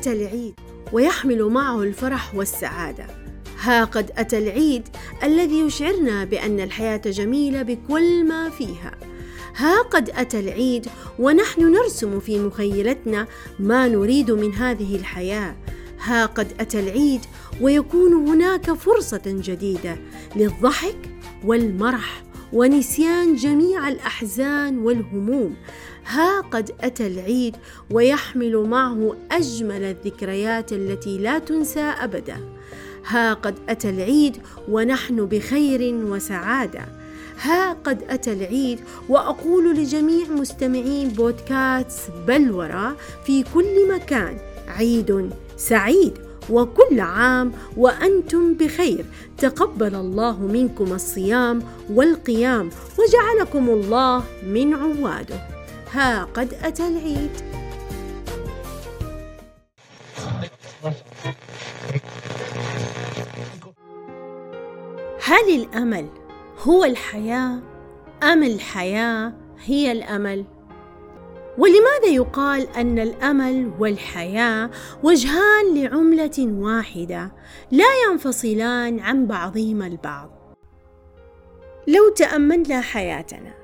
أتى العيد ويحمل معه الفرح والسعادة. ها قد أتى العيد الذي يشعرنا بأن الحياة جميلة بكل ما فيها. ها قد أتى العيد ونحن نرسم في مخيلتنا ما نريد من هذه الحياة. ها قد أتى العيد ويكون هناك فرصة جديدة للضحك والمرح ونسيان جميع الأحزان والهموم. ها قد أتى العيد ويحمل معه أجمل الذكريات التي لا تنسى أبدا. ها قد أتى العيد ونحن بخير وسعادة. ها قد أتى العيد وأقول لجميع مستمعين بودكاست بلورة في كل مكان عيد سعيد وكل عام وأنتم بخير. تقبل الله منكم الصيام والقيام وجعلكم الله من عواده. ها قد أتى العيد. هل الأمل هو الحياة؟ أم الحياة هي الأمل؟ ولماذا يقال أن الأمل والحياة وجهان لعملة واحدة لا ينفصلان عن بعضهما البعض؟ لو تأملنا حياتنا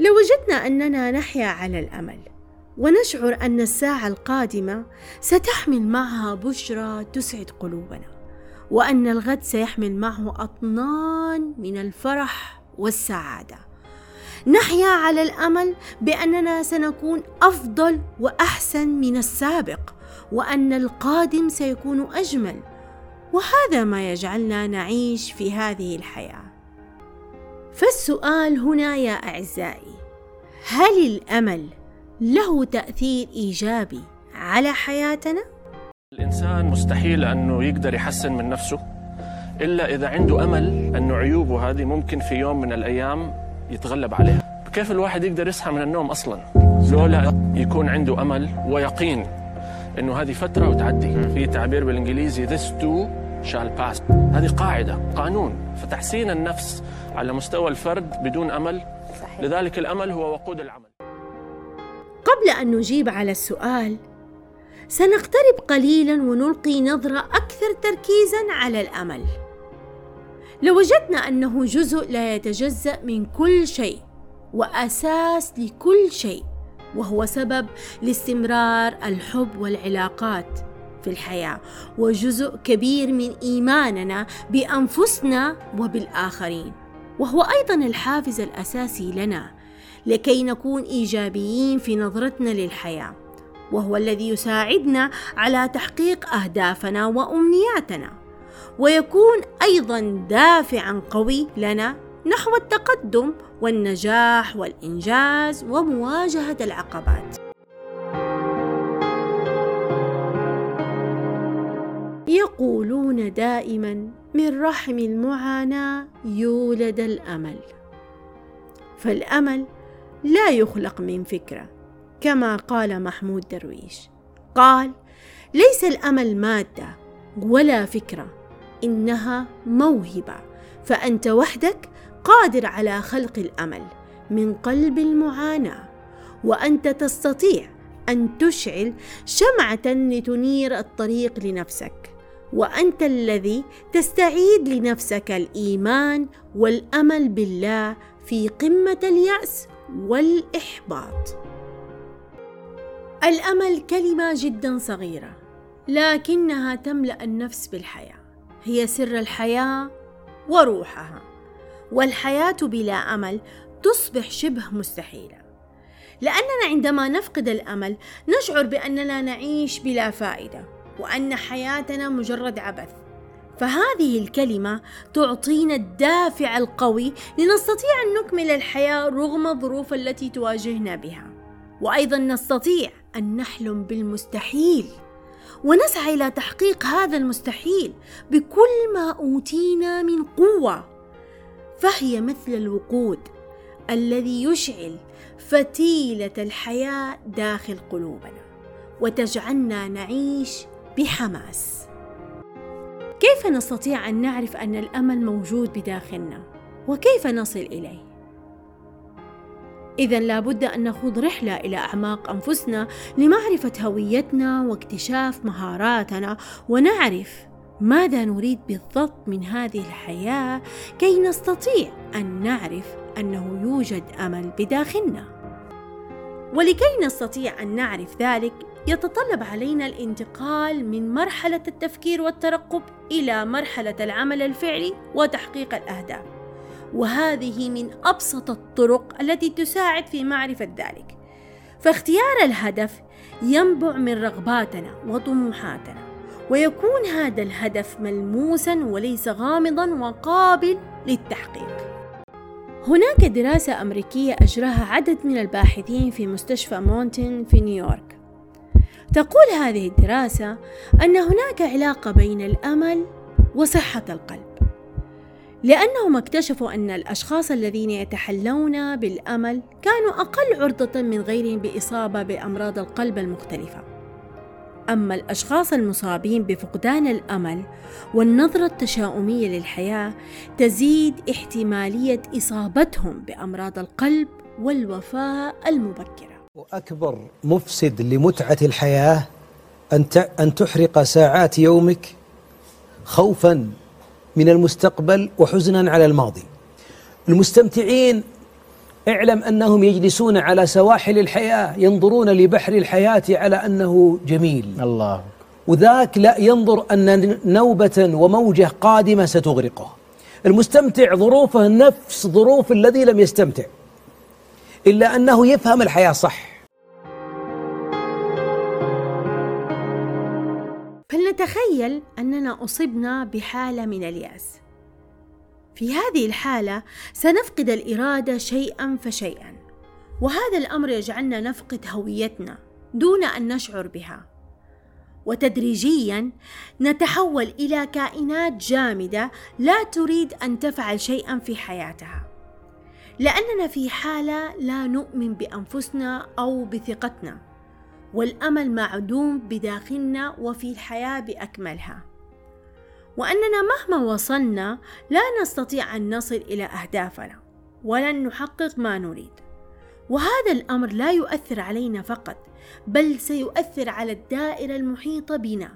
لوجدنا أننا نحيا على الأمل ونشعر أن الساعة القادمة ستحمل معها بشرى تسعد قلوبنا وأن الغد سيحمل معه أطنان من الفرح والسعادة. نحيا على الأمل بأننا سنكون أفضل وأحسن من السابق وأن القادم سيكون أجمل وهذا ما يجعلنا نعيش في هذه الحياة. فالسؤال هنا يا أعزائي هل الأمل له تأثير إيجابي على حياتنا؟ الإنسان مستحيل انه يقدر يحسن من نفسه إلا إذا عنده أمل انه عيوبه هذه ممكن في يوم من الأيام يتغلب عليها. كيف الواحد يقدر يصحى من النوم أصلا؟ لولا يكون عنده أمل ويقين إنه هذه فترة وتعدي. في تعبير بالإنجليزي this too shall pass هذه قاعدة قانون فتحسين النفس على مستوى الفرد بدون أمل. صحيح. لذلك الأمل هو وقود العمل. قبل أن نجيب على السؤال سنقترب قليلا ونلقي نظرة أكثر تركيزا على الأمل. لوجدنا أنه جزء لا يتجزأ من كل شيء وأساس لكل شيء وهو سبب لاستمرار الحب والعلاقات. في الحياة وجزء كبير من إيماننا بأنفسنا وبالآخرين. وهو أيضا الحافز الأساسي لنا لكي نكون إيجابيين في نظرتنا للحياة. وهو الذي يساعدنا على تحقيق أهدافنا وأمنياتنا. ويكون أيضا دافعا قوي لنا نحو التقدم والنجاح والإنجاز ومواجهة العقبات. يقولون دائما من رحم المعاناة يولد الأمل. فالأمل لا يخلق من فكرة كما قال محمود درويش. قال ليس الأمل مادة ولا فكرة إنها موهبة فأنت وحدك قادر على خلق الأمل من قلب المعاناة وأنت تستطيع أن تشعل شمعة لتنير الطريق لنفسك. وأنت الذي تستعيد لنفسك الإيمان والأمل بالله في قمة اليأس والإحباط. الأمل كلمة جدا صغيرة لكنها تملأ النفس بالحياة. هي سر الحياة وروحها والحياة بلا أمل تصبح شبه مستحيلة. لأننا عندما نفقد الأمل نشعر بأننا نعيش بلا فائدة. وأن حياتنا مجرد عبث. فهذه الكلمة تعطينا الدافع القوي لنستطيع أن نكمل الحياة رغم الظروف التي تواجهنا بها. وأيضا نستطيع أن نحلم بالمستحيل. ونسعى إلى تحقيق هذا المستحيل بكل ما أوتينا من قوة. فهي مثل الوقود الذي يشعل فتيلة الحياة داخل قلوبنا. وتجعلنا نعيش بحماس. كيف نستطيع أن نعرف أن الأمل موجود بداخلنا؟ وكيف نصل إليه؟ إذا لابد أن نخوض رحلة إلى أعماق أنفسنا لمعرفة هويتنا واكتشاف مهاراتنا ونعرف ماذا نريد بالضبط من هذه الحياة كي نستطيع أن نعرف أنه يوجد أمل بداخلنا. ولكي نستطيع أن نعرف ذلك يتطلب علينا الانتقال من مرحلة التفكير والترقب إلى مرحلة العمل الفعلي وتحقيق الأهداف. وهذه من أبسط الطرق التي تساعد في معرفة ذلك. فاختيار الهدف ينبع من رغباتنا وطموحاتنا ويكون هذا الهدف ملموسا وليس غامضا وقابل للتحقيق هناك دراسة أمريكية أجراها عدد من الباحثين في مستشفى مونتن في نيويورك تقول هذه الدراسة أن هناك علاقة بين الأمل وصحة القلب لأنهم اكتشفوا أن الأشخاص الذين يتحلون بالأمل كانوا أقل عرضة من غيرهم بإصابة بأمراض القلب المختلفة أما الأشخاص المصابين بفقدان الأمل والنظرة التشاؤمية للحياة تزيد احتمالية إصابتهم بأمراض القلب والوفاة المبكرة. وأكبر مفسد لمتعة الحياة أن أن تحرق ساعات يومك خوفا من المستقبل وحزنا على الماضي. المستمتعين اعلم أنهم يجلسون على سواحل الحياة ينظرون لبحر الحياة على أنه جميل. الله. وذاك لا ينظر أن نوبة وموجة قادمة ستغرقه. المستمتع ظروفه نفس ظروف الذي لم يستمتع. إلا أنه يفهم الحياة صح. فلنتخيل أننا أصبنا بحالة من اليأس. في هذه الحالة سنفقد الإرادة شيئا فشيئا وهذا الأمر يجعلنا نفقد هويتنا دون أن نشعر بها. وتدريجيا نتحول إلى كائنات جامدة لا تريد أن تفعل شيئا في حياتها. لأننا في حالة لا نؤمن بأنفسنا أو بثقتنا والأمل معدوم بداخلنا وفي الحياة بأكملها. وأننا مهما وصلنا لا نستطيع أن نصل إلى أهدافنا ولن نحقق ما نريد. وهذا الأمر لا يؤثر علينا فقط بل سيؤثر على الدائرة المحيطة بنا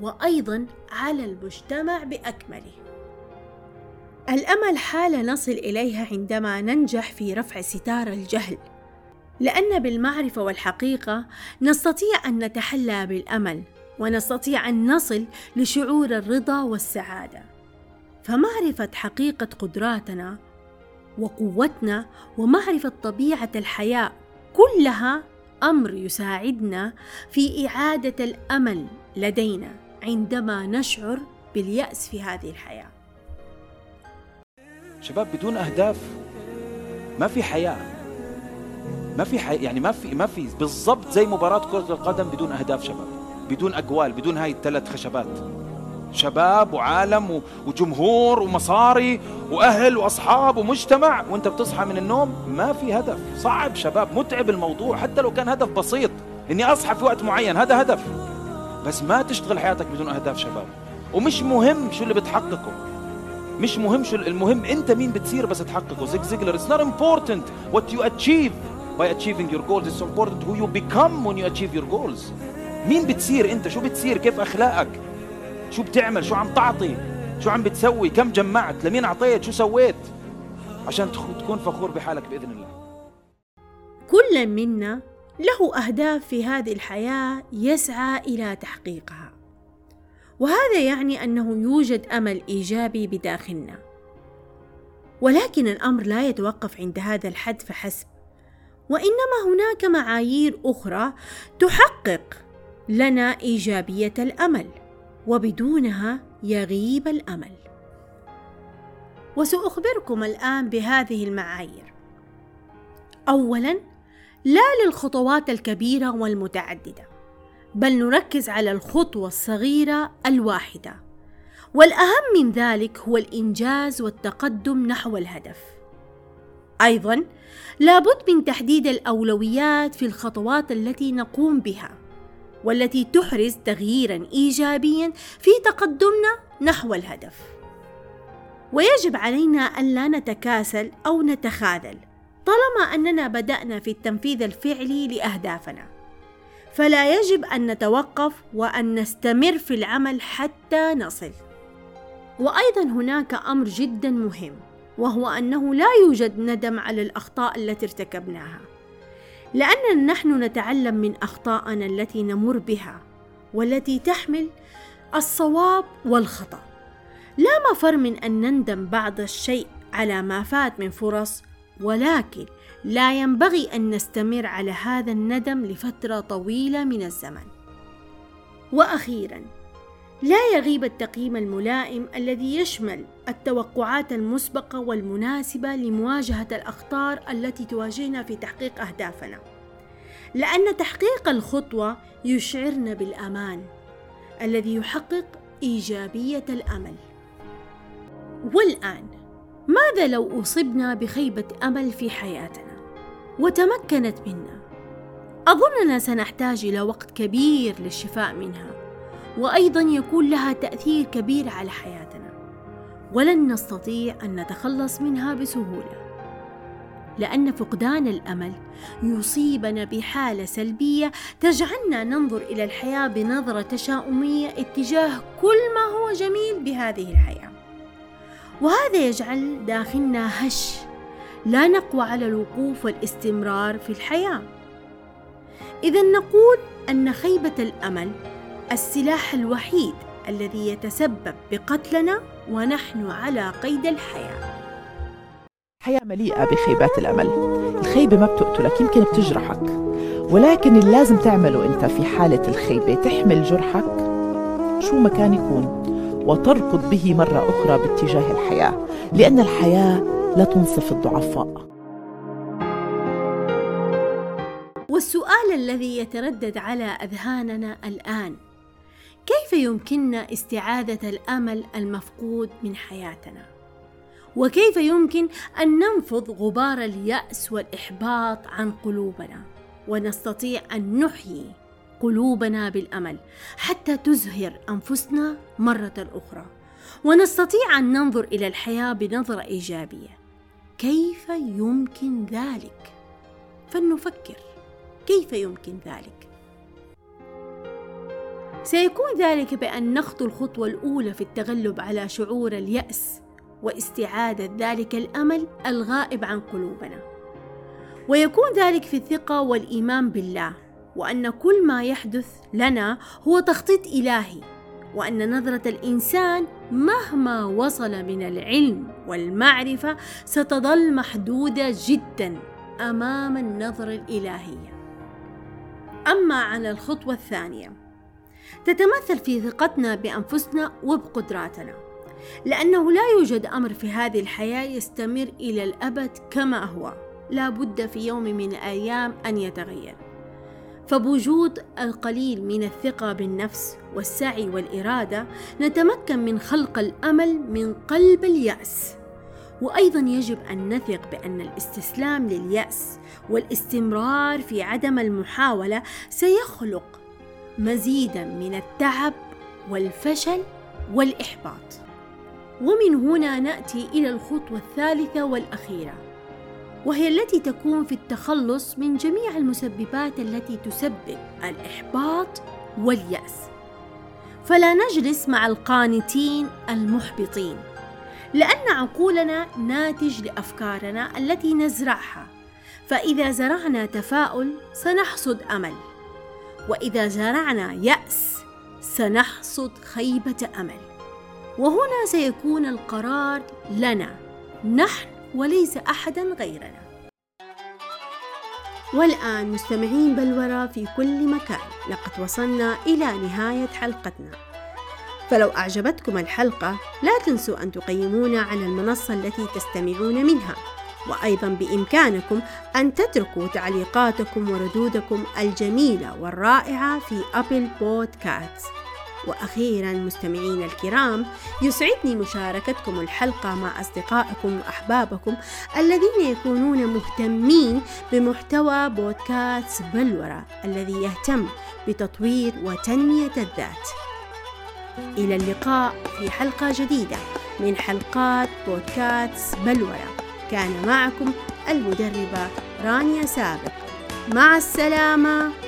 وأيضا على المجتمع بأكمله. الأمل حالة نصل إليها عندما ننجح في رفع ستار الجهل. لأن بالمعرفة والحقيقة نستطيع أن نتحلى بالأمل ونستطيع أن نصل لشعور الرضا والسعادة. فمعرفة حقيقة قدراتنا وقوتنا ومعرفة طبيعة الحياة كلها أمر يساعدنا في إعادة الأمل لدينا عندما نشعر باليأس في هذه الحياة. شباب بدون أهداف ما في حياة. ما في حي... يعني ما في ما في بالضبط زي مباراة كرة القدم بدون أهداف شباب. بدون أقوال بدون هاي الثلاث خشبات. شباب وعالم وجمهور ومصاري وأهل وأصحاب ومجتمع. وأنت بتصحى من النوم ما في هدف. صعب شباب متعب الموضوع حتى لو كان هدف بسيط. إني أصحى في وقت معين هذا هدف. بس ما تشتغل حياتك بدون أهداف شباب. ومش مهم شو اللي بتحققه. مش مهم شو المهم انت مين بتصير بس تحققه. زيك زيجلر it's not important what you achieve. By achieving your goals it's important who you become when you achieve your goals. مين بتصير انت؟ شو بتصير؟ كيف أخلاقك؟ شو بتعمل؟ شو عم تعطي؟ شو عم بتسوي؟ كم جمعت؟ لمين أعطيت؟ شو سويت؟ عشان تكون فخور بحالك بإذن الله. كل منا له أهداف في هذه الحياة يسعى إلى تحقيقها. وهذا يعني أنه يوجد أمل إيجابي بداخلنا. ولكن الأمر لا يتوقف عند هذا الحد فحسب. وإنما هناك معايير أخرى تحقق لنا إيجابية الأمل وبدونها يغيب الأمل. وسأخبركم الآن بهذه المعايير. اولا لا للخطوات الكبيرة والمتعددة. بل نركز على الخطوة الصغيرة الواحدة. والأهم من ذلك هو الإنجاز والتقدم نحو الهدف. أيضا لابد من تحديد الأولويات في الخطوات التي نقوم بها والتي تحرز تغييرا ايجابيا في تقدمنا نحو الهدف. ويجب علينا أن لا نتكاسل أو نتخاذل طالما أننا بدأنا في التنفيذ الفعلي لأهدافنا. فلا يجب أن نتوقف وأن نستمر في العمل حتى نصل. وأيضا هناك أمر جدا مهم وهو أنه لا يوجد ندم على الأخطاء التي ارتكبناها. لأننا نحن نتعلم من أخطائنا التي نمر بها والتي تحمل الصواب والخطأ. لا مفر من أن نندم بعض الشيء على ما فات من فرص ولكن لا ينبغي أن نستمر على هذا الندم لفترة طويلة من الزمن. وأخيرا لا يغيب التقييم الملائم الذي يشمل التوقعات المسبقة والمناسبة لمواجهة الأخطار التي تواجهنا في تحقيق أهدافنا. لأن تحقيق الخطوة يشعرنا بالأمان الذي يحقق إيجابية الأمل. والآن ماذا لو أصبنا بخيبة أمل في حياتنا؟ وتمكنت منا؟ أظننا سنحتاج إلى وقت كبير للشفاء منها وأيضا يكون لها تأثير كبير على حياتنا ولن نستطيع أن نتخلص منها بسهولة لأن فقدان الأمل يصيبنا بحالة سلبية تجعلنا ننظر إلى الحياة بنظرة تشاؤمية اتجاه كل ما هو جميل بهذه الحياة وهذا يجعل داخلنا هش لا نقوى على الوقوف والاستمرار في الحياة. إذا نقول أن خيبة الأمل السلاح الوحيد الذي يتسبب بقتلنا ونحن على قيد الحياة. حياة مليئة بخيبات الأمل. الخيبة ما بتقتلك يمكن بتجرحك. ولكن اللي لازم تعمله أنت في حالة الخيبة تحمل جرحك شو ما كان يكون وتركض به مرة أخرى باتجاه الحياة. لأن الحياة لا تنصف الضعفاء. والسؤال الذي يتردد على أذهاننا الآن كيف يمكننا استعادة الأمل المفقود من حياتنا؟ وكيف يمكن أن ننفض غبار اليأس والإحباط عن قلوبنا؟ ونستطيع أن نحيي قلوبنا بالأمل حتى تزهر أنفسنا مرة أخرى. ونستطيع أن ننظر إلى الحياة بنظرة إيجابية. كيف يمكن ذلك؟ فلنفكر. كيف يمكن ذلك؟ سيكون ذلك بأن نخطو الخطوة الأولى في التغلب على شعور اليأس واستعادة ذلك الأمل الغائب عن قلوبنا. ويكون ذلك في الثقة والإيمان بالله وأن كل ما يحدث لنا هو تخطيط إلهي. وأن نظرة الإنسان مهما وصل من العلم والمعرفة ستظل محدودة جدا أمام النظره الإلهية. أما عن الخطوة الثانية تتمثل في ثقتنا بأنفسنا وبقدراتنا لأنه لا يوجد أمر في هذه الحياة يستمر إلى الأبد كما هو. لا بد في يوم من الأيام أن يتغير. فبوجود القليل من الثقة بالنفس والسعي والإرادة نتمكن من خلق الأمل من قلب اليأس. وأيضا يجب أن نثق بأن الاستسلام لليأس والاستمرار في عدم المحاولة سيخلق مزيدا من التعب والفشل والإحباط. ومن هنا نأتي إلى الخطوة الثالثة والأخيرة. وهي التي تكون في التخلص من جميع المسببات التي تسبب الإحباط واليأس. فلا نجلس مع القانتين المحبطين لأن عقولنا ناتج لأفكارنا التي نزرعها. فإذا زرعنا تفاؤل سنحصد أمل. وإذا زرعنا يأس سنحصد خيبة أمل. وهنا سيكون القرار لنا. نحن وليس أحدا غيرنا. والآن مستمعين بلورة في كل مكان. لقد وصلنا إلى نهاية حلقتنا. فلو أعجبتكم الحلقة لا تنسوا أن تقيمونا على المنصة التي تستمعون منها. وأيضا بإمكانكم أن تتركوا تعليقاتكم وردودكم الجميلة والرائعة في أبل بودكاست. وأخيرا مستمعينا الكرام يسعدني مشاركتكم الحلقة مع أصدقائكم وأحبابكم الذين يكونون مهتمين بمحتوى بودكاست بلورة الذي يهتم بتطوير وتنمية الذات. إلى اللقاء في حلقة جديدة من حلقات بودكاست بلورة. كان معكم المدربة رانيا سابق. مع السلامة.